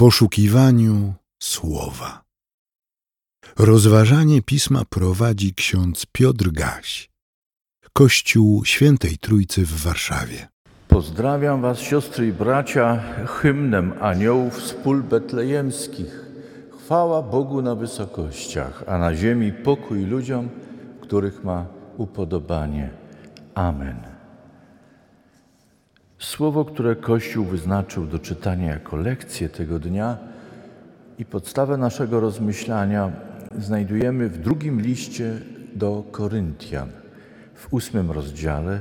poszukiwaniu słowa. Rozważanie pisma prowadzi ksiądz Piotr Gaś, Kościół Świętej Trójcy w Warszawie. Pozdrawiam Was, siostry i bracia, hymnem aniołów z pól betlejemskich. Chwała Bogu na wysokościach, a na ziemi pokój ludziom, których ma upodobanie. Amen. Słowo, które Kościół wyznaczył do czytania jako lekcję tego dnia i podstawę naszego rozmyślania znajdujemy w drugim liście do Koryntian, w ósmym rozdziale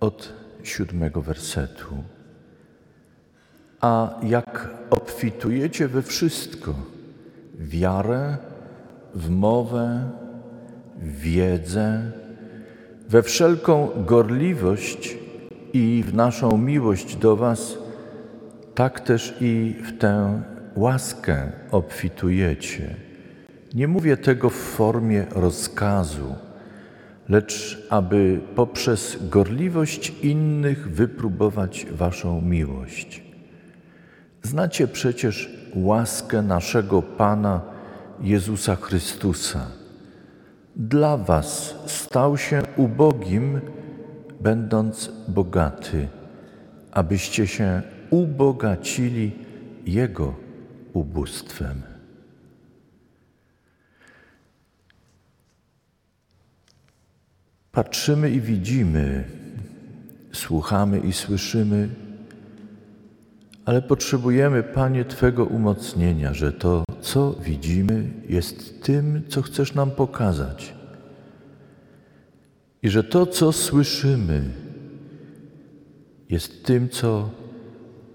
od siódmego wersetu. A jak obfitujecie we wszystko, wiarę, w mowę, wiedzę, we wszelką gorliwość i w naszą miłość do Was, tak też i w tę łaskę obfitujecie. Nie mówię tego w formie rozkazu, lecz aby poprzez gorliwość innych wypróbować Waszą miłość. Znacie przecież łaskę naszego Pana Jezusa Chrystusa. Dla Was stał się ubogim, będąc bogaty, abyście się ubogacili Jego ubóstwem. Patrzymy i widzimy, słuchamy i słyszymy, ale potrzebujemy, Panie, Twego umocnienia, że to, co widzimy, jest tym, co chcesz nam pokazać. I że to, co słyszymy, jest tym, co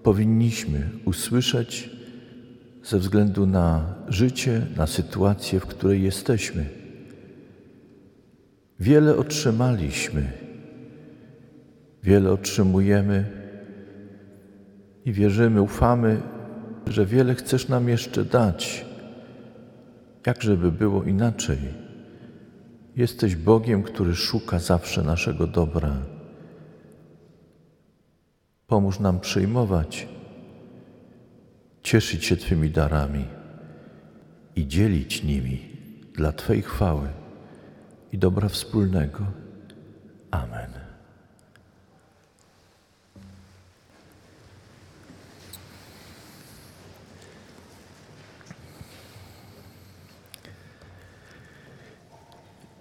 powinniśmy usłyszeć ze względu na życie, na sytuację, w której jesteśmy. Wiele otrzymaliśmy, wiele otrzymujemy i wierzymy, ufamy, że wiele chcesz nam jeszcze dać. Jak żeby było inaczej? Jesteś Bogiem, który szuka zawsze naszego dobra. Pomóż nam przyjmować, cieszyć się Twymi darami i dzielić nimi dla Twojej chwały i dobra wspólnego. Amen.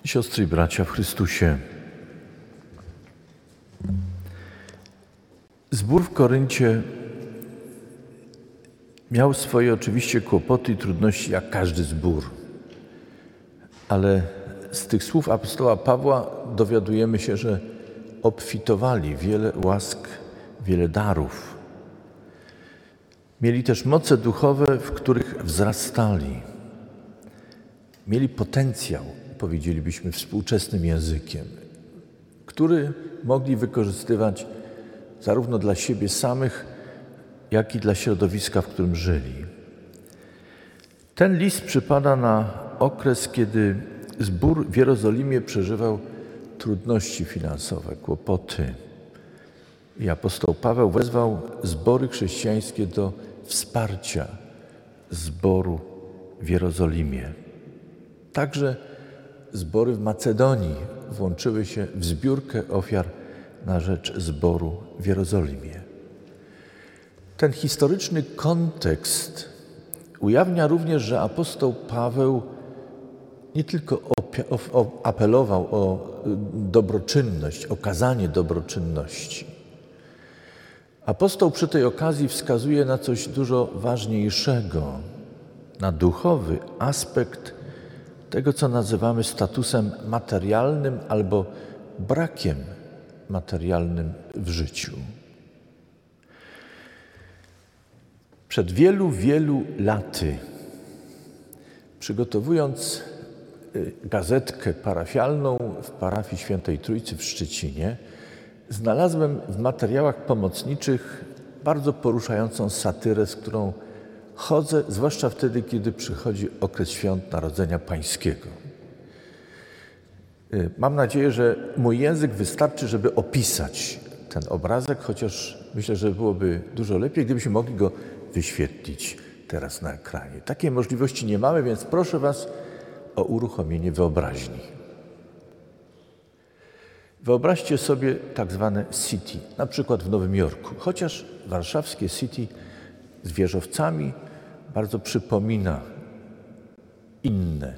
Siostry i bracia w Chrystusie, zbór w Koryncie miał swoje oczywiście kłopoty i trudności, jak każdy zbór, ale z tych słów apostoła Pawła dowiadujemy się, że obfitowali wiele łask, wiele darów. Mieli też moce duchowe, w których wzrastali. Mieli potencjał, powiedzielibyśmy współczesnym językiem, który mogli wykorzystywać zarówno dla siebie samych, jak i dla środowiska, w którym żyli. Ten list przypada na okres, kiedy zbór w Jerozolimie przeżywał trudności finansowe, kłopoty. I apostoł Paweł wezwał zbory chrześcijańskie do wsparcia zboru w Jerozolimie. Także zbory w Macedonii włączyły się w zbiórkę ofiar na rzecz zboru w Jerozolimie. Ten historyczny kontekst ujawnia również, że apostoł Paweł nie tylko apelował o dobroczynność, okazanie dobroczynności. Apostoł przy tej okazji wskazuje na coś dużo ważniejszego, na duchowy aspekt tego, co nazywamy statusem materialnym albo brakiem materialnym w życiu. Przed wielu, wielu laty, przygotowując y, gazetkę parafialną w parafii Świętej Trójcy w Szczecinie, znalazłem w materiałach pomocniczych bardzo poruszającą satyrę, z którą chodzę, zwłaszcza wtedy, kiedy przychodzi okres świąt Narodzenia Pańskiego. Y, mam nadzieję, że mój język wystarczy, żeby opisać ten obrazek, chociaż myślę, że byłoby dużo lepiej, gdybyśmy mogli go wyświetlić teraz na ekranie. Takiej możliwości nie mamy, więc proszę Was o uruchomienie wyobraźni. Wyobraźcie sobie tak zwane city, na przykład w Nowym Jorku, chociaż warszawskie city z wieżowcami bardzo przypomina inne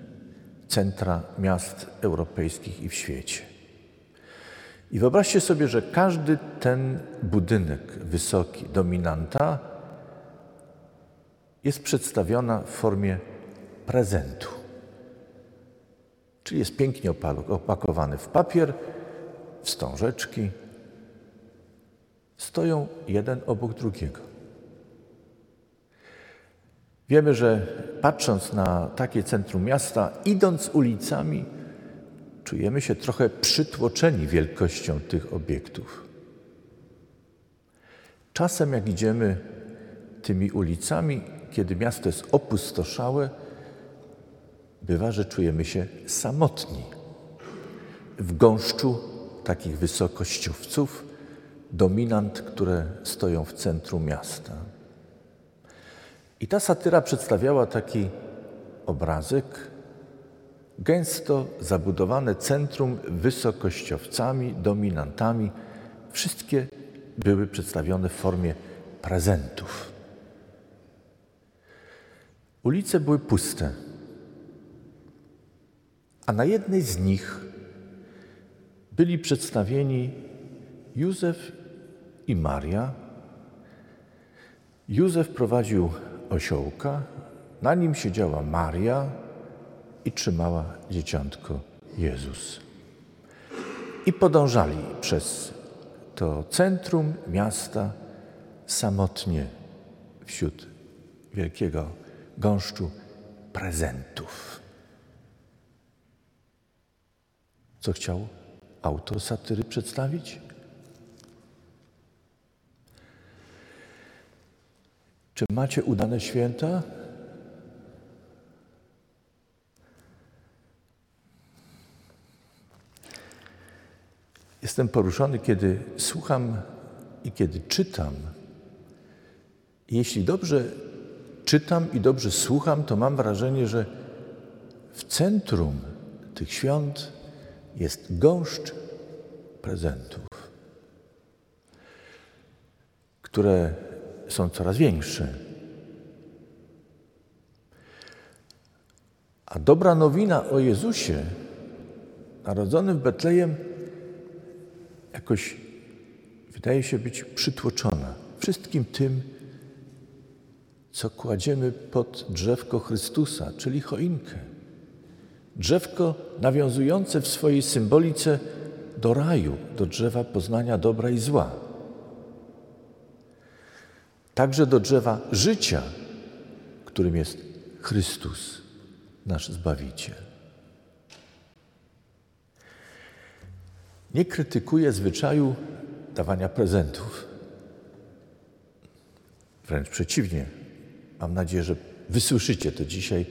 centra miast europejskich i w świecie. I wyobraźcie sobie, że każdy ten budynek wysoki, dominanta, jest przedstawiona w formie prezentu. Czyli jest pięknie opakowany w papier, wstążeczki, stoją jeden obok drugiego. Wiemy, że patrząc na takie centrum miasta, idąc ulicami, czujemy się trochę przytłoczeni wielkością tych obiektów. Czasem, jak idziemy tymi ulicami, kiedy miasto jest opustoszałe, bywa, że czujemy się samotni w gąszczu takich wysokościówców, dominant, które stoją w centrum miasta. I ta satyra przedstawiała taki obrazek, gęsto zabudowane centrum wysokościowcami, dominantami. Wszystkie były przedstawione w formie prezentów. Ulice były puste, a na jednej z nich byli przedstawieni Józef i Maria. Józef prowadził osiołka, na nim siedziała Maria i trzymała dzieciątko Jezus. I podążali przez to centrum miasta samotnie wśród wielkiego gąszczu prezentów. Co chciał autor satyry przedstawić? Czy macie udane święta? Jestem poruszony, kiedy słucham i kiedy czytam. Jeśli dobrze czytam i dobrze słucham, to mam wrażenie, że w centrum tych świąt jest gąszcz prezentów, które są coraz większe. A dobra nowina o Jezusie, narodzonym w Betlejem, jakoś wydaje się być przytłoczona wszystkim tym, co kładziemy pod drzewko Chrystusa, czyli choinkę. Drzewko nawiązujące w swojej symbolice do raju, do drzewa poznania dobra i zła. Także do drzewa życia, którym jest Chrystus, nasz Zbawiciel. Nie krytykuję zwyczaju dawania prezentów. Wręcz przeciwnie, Mam nadzieję, że wysłyszycie to dzisiaj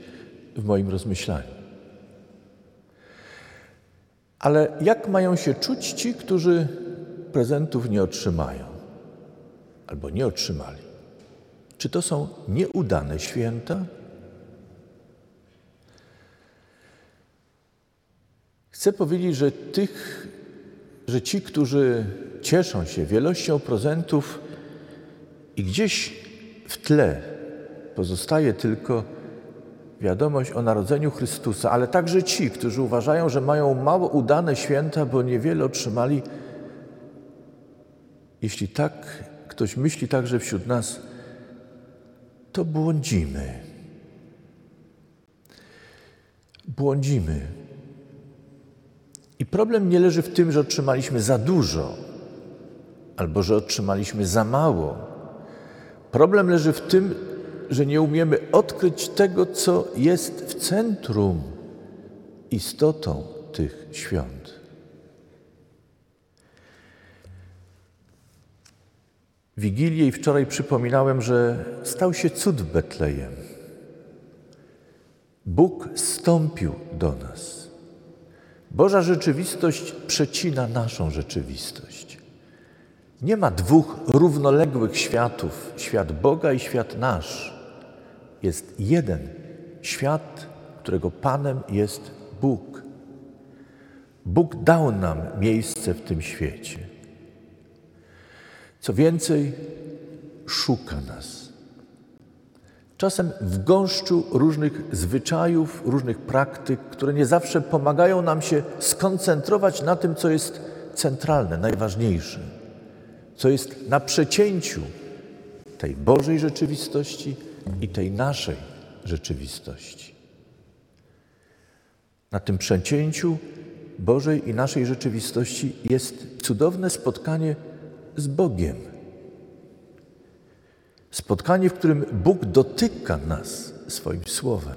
w moim rozmyślaniu. Ale jak mają się czuć ci, którzy prezentów nie otrzymają albo nie otrzymali? Czy to są nieudane święta? Chcę powiedzieć, że tych, że ci, którzy cieszą się wielością prezentów i gdzieś w tle Pozostaje tylko wiadomość o narodzeniu Chrystusa, ale także ci, którzy uważają, że mają mało udane święta, bo niewiele otrzymali. Jeśli tak ktoś myśli także wśród nas, to błądzimy. Błądzimy. I problem nie leży w tym, że otrzymaliśmy za dużo albo że otrzymaliśmy za mało. Problem leży w tym, że nie umiemy odkryć tego, co jest w centrum, istotą tych świąt. Wigilię i wczoraj przypominałem, że stał się cud w Betlejem. Bóg stąpił do nas. Boża rzeczywistość przecina naszą rzeczywistość. Nie ma dwóch równoległych światów, świat Boga i świat nasz. Jest jeden świat, którego Panem jest Bóg. Bóg dał nam miejsce w tym świecie. Co więcej, szuka nas. Czasem w gąszczu różnych zwyczajów, różnych praktyk, które nie zawsze pomagają nam się skoncentrować na tym, co jest centralne, najważniejsze, co jest na przecięciu tej Bożej rzeczywistości i tej naszej rzeczywistości. Na tym przecięciu Bożej i naszej rzeczywistości jest cudowne spotkanie z Bogiem. Spotkanie, w którym Bóg dotyka nas swoim słowem.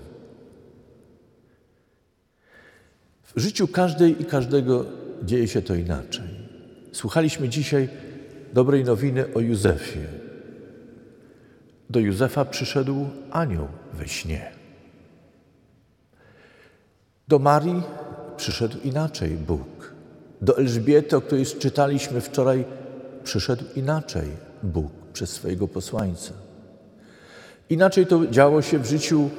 W życiu każdej i każdego dzieje się to inaczej. Słuchaliśmy dzisiaj dobrej nowiny o Józefie. Do Józefa przyszedł anioł we śnie. Do Marii przyszedł inaczej Bóg. Do Elżbiety, o której czytaliśmy wczoraj, przyszedł inaczej Bóg przez swojego posłańca. Inaczej to działo się w życiu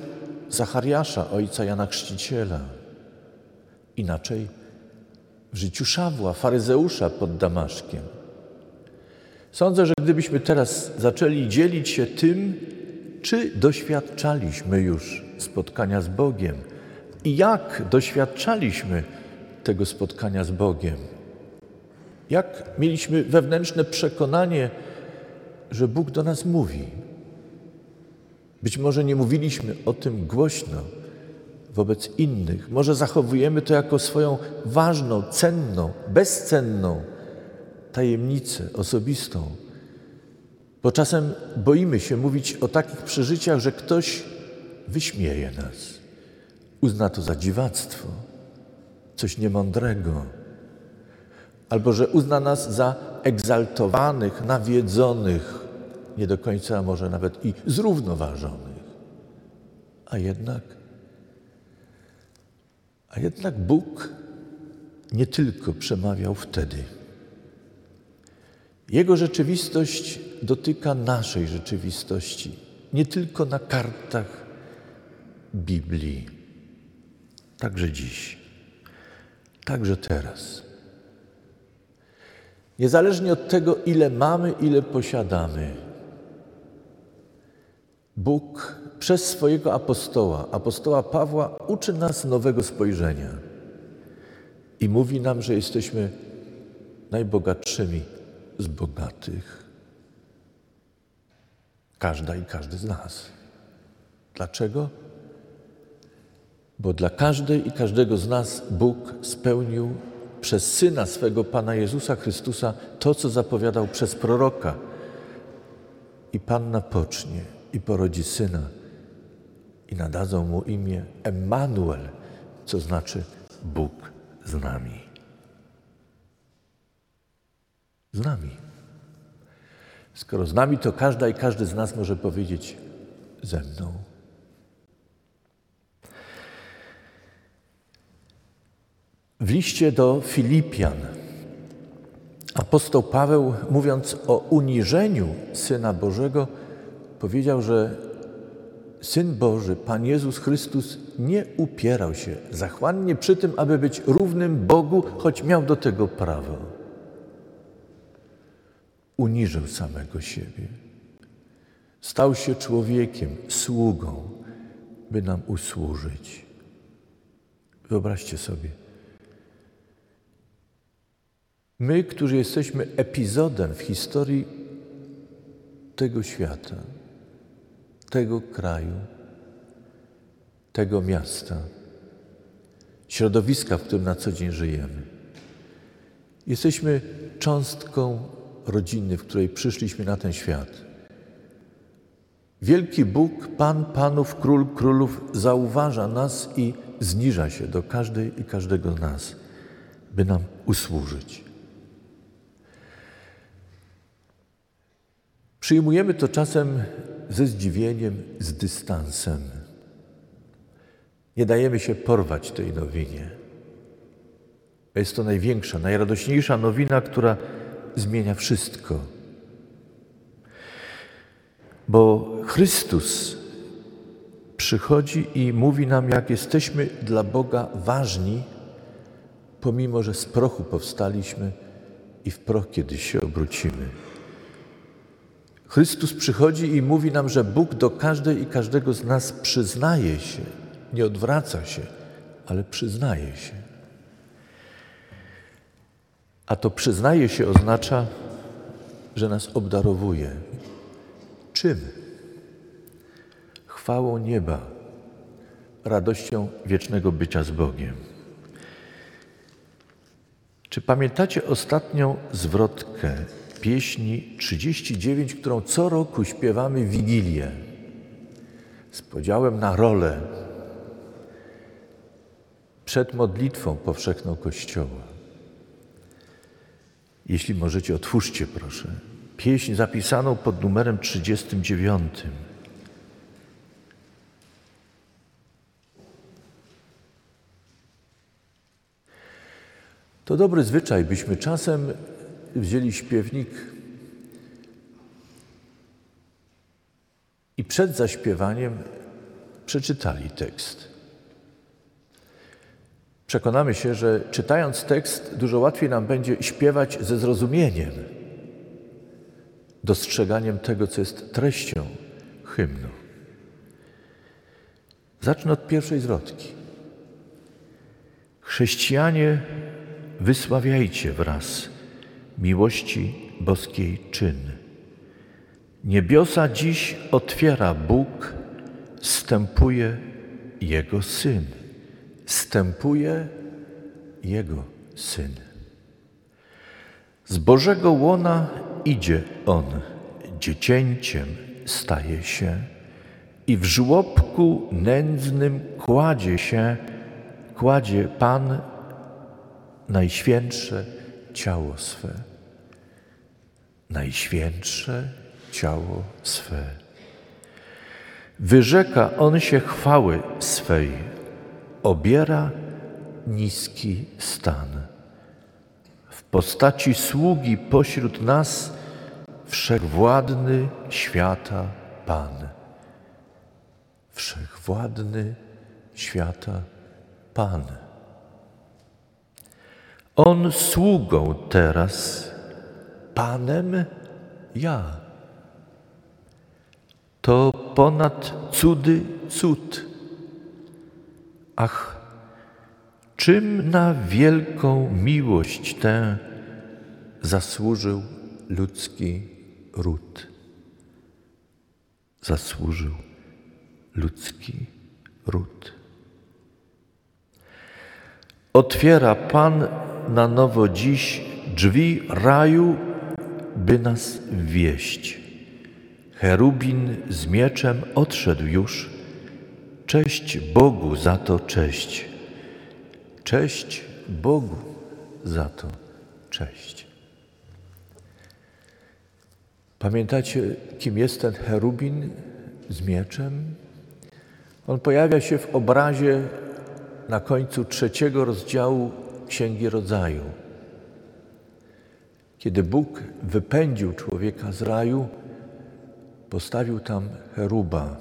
Zachariasza, ojca Jana Chrzciciela. Inaczej w życiu Szawła, faryzeusza pod Damaszkiem. Sądzę, że gdybyśmy teraz zaczęli dzielić się tym, czy doświadczaliśmy już spotkania z Bogiem i jak doświadczaliśmy tego spotkania z Bogiem, jak mieliśmy wewnętrzne przekonanie, że Bóg do nas mówi. Być może nie mówiliśmy o tym głośno wobec innych, może zachowujemy to jako swoją ważną, cenną, bezcenną tajemnicę osobistą, bo czasem boimy się mówić o takich przeżyciach, że ktoś wyśmieje nas, uzna to za dziwactwo, coś niemądrego, albo że uzna nas za egzaltowanych, nawiedzonych, nie do końca może nawet i zrównoważonych. A jednak, a jednak Bóg nie tylko przemawiał wtedy. Jego rzeczywistość dotyka naszej rzeczywistości, nie tylko na kartach Biblii, także dziś, także teraz. Niezależnie od tego, ile mamy, ile posiadamy, Bóg przez swojego apostoła, apostoła Pawła, uczy nas nowego spojrzenia i mówi nam, że jesteśmy najbogatszymi z bogatych. Każda i każdy z nas. Dlaczego? Bo dla każdej i każdego z nas Bóg spełnił przez Syna swego Pana Jezusa Chrystusa to, co zapowiadał przez proroka. I Panna pocznie i porodzi Syna i nadadzą Mu imię Emmanuel, co znaczy Bóg z nami. Z nami. Skoro z nami, to każda i każdy z nas może powiedzieć ze mną. W liście do Filipian apostoł Paweł, mówiąc o uniżeniu Syna Bożego, powiedział, że Syn Boży, Pan Jezus Chrystus, nie upierał się zachłannie przy tym, aby być równym Bogu, choć miał do tego prawo. Uniżył samego siebie. Stał się człowiekiem, sługą, by nam usłużyć. Wyobraźcie sobie, My, którzy jesteśmy epizodem w historii tego świata, tego kraju, tego miasta, środowiska, w którym na co dzień żyjemy. Jesteśmy cząstką rodziny, w której przyszliśmy na ten świat. Wielki Bóg, Pan Panów, Król Królów zauważa nas i zniża się do każdej i każdego z nas, by nam usłużyć. Przyjmujemy to czasem ze zdziwieniem, z dystansem. Nie dajemy się porwać tej nowinie. Jest to największa, najradośniejsza nowina, która zmienia wszystko. Bo Chrystus przychodzi i mówi nam, jak jesteśmy dla Boga ważni, pomimo że z prochu powstaliśmy i w proch kiedyś się obrócimy. Chrystus przychodzi i mówi nam, że Bóg do każdej i każdego z nas przyznaje się, nie odwraca się, ale przyznaje się. A to przyznaje się oznacza, że nas obdarowuje. Czym? Chwałą nieba, radością wiecznego bycia z Bogiem. Czy pamiętacie ostatnią zwrotkę pieśni 39, którą co roku śpiewamy w Wigilię z podziałem na rolę przed modlitwą powszechną Kościoła? Jeśli możecie, otwórzcie proszę pieśń zapisaną pod numerem 39. To dobry zwyczaj, byśmy czasem wzięli śpiewnik i przed zaśpiewaniem przeczytali tekst. Przekonamy się, że czytając tekst, dużo łatwiej nam będzie śpiewać ze zrozumieniem, dostrzeganiem tego, co jest treścią hymnu. Zacznę od pierwszej zwrotki. Chrześcijanie, wysławiajcie wraz miłości boskiej czyn. Niebiosa dziś otwiera Bóg, stępuje Jego Syn. Stępuje Jego Syn. Z Bożego łona idzie On, dziecięciem staje się i w żłobku nędznym kładzie się, kładzie Pan najświętsze ciało swe. Najświętsze ciało swe. Wyrzeka on się chwały swej, obiera niski stan. W postaci sługi pośród nas wszechwładny świata Pan. Wszechwładny świata Pan. On sługą teraz, Panem ja. To ponad cudy cud. Ach, czym na wielką miłość tę zasłużył ludzki ród? Zasłużył ludzki ród. Otwiera Pan na nowo dziś drzwi raju, by nas wieść. Cherubin z mieczem odszedł już. Cześć Bogu za to cześć. Cześć Bogu za to cześć. Pamiętacie, kim jest ten cherubin z mieczem? On pojawia się w obrazie na końcu trzeciego rozdziału Księgi Rodzaju. Kiedy Bóg wypędził człowieka z raju, postawił tam cheruba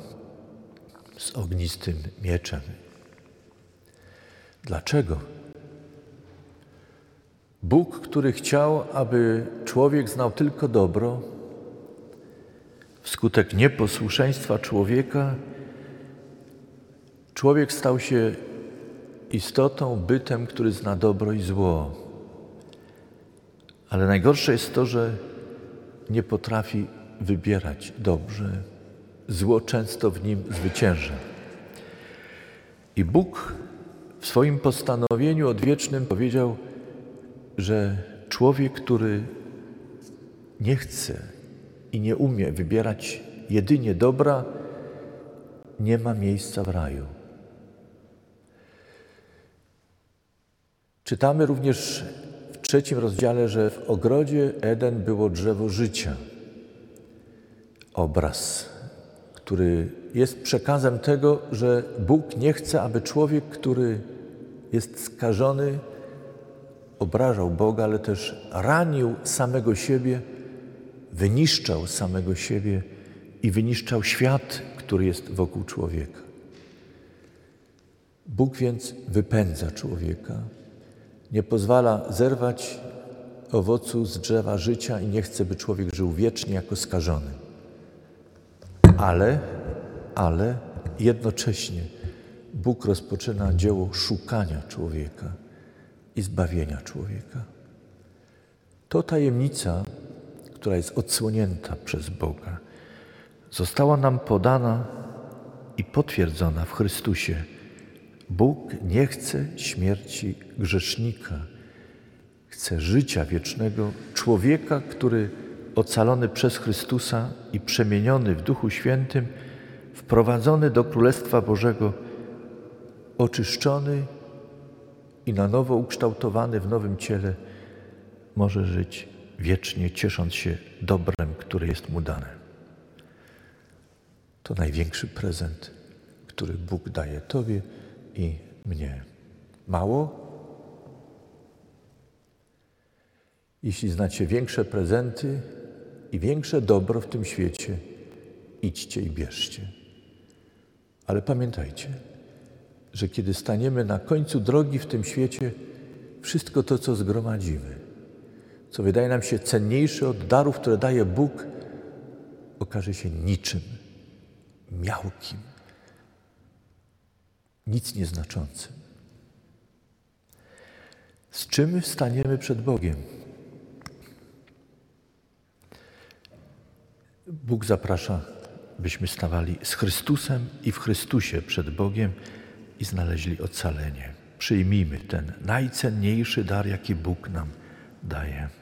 z ognistym mieczem. Dlaczego? Bóg, który chciał, aby człowiek znał tylko dobro, wskutek nieposłuszeństwa człowieka, człowiek stał się istotą, bytem, który zna dobro i zło. Ale najgorsze jest to, że nie potrafi wybierać dobrze. Zło często w nim zwycięża. I Bóg w swoim postanowieniu odwiecznym powiedział, że człowiek, który nie chce i nie umie wybierać jedynie dobra, nie ma miejsca w raju. Czytamy również trzecim rozdziale, że w ogrodzie Eden było drzewo życia. Obraz, który jest przekazem tego, że Bóg nie chce, aby człowiek, który jest skażony, obrażał Boga, ale też ranił samego siebie, wyniszczał samego siebie i wyniszczał świat, który jest wokół człowieka. Bóg więc wypędza człowieka, nie pozwala zerwać owocu z drzewa życia i nie chce, by człowiek żył wiecznie jako skażony. Ale, ale jednocześnie Bóg rozpoczyna dzieło szukania człowieka i zbawienia człowieka. To tajemnica, która jest odsłonięta przez Boga, została nam podana i potwierdzona w Chrystusie. Bóg nie chce śmierci grzesznika, chce życia wiecznego człowieka, który ocalony przez Chrystusa i przemieniony w Duchu Świętym, wprowadzony do Królestwa Bożego, oczyszczony i na nowo ukształtowany w nowym ciele, może żyć wiecznie, ciesząc się dobrem, które jest mu dane. To największy prezent, który Bóg daje Tobie i mnie. Mało? Jeśli znacie większe prezenty i większe dobro w tym świecie, idźcie i bierzcie. Ale pamiętajcie, że kiedy staniemy na końcu drogi w tym świecie, wszystko to, co zgromadzimy, co wydaje nam się cenniejsze od darów, które daje Bóg, okaże się niczym, miałkim, nic nieznaczącym. Z czym staniemy przed Bogiem? Bóg zaprasza, byśmy stawali z Chrystusem i w Chrystusie przed Bogiem i znaleźli ocalenie. Przyjmijmy ten najcenniejszy dar, jaki Bóg nam daje.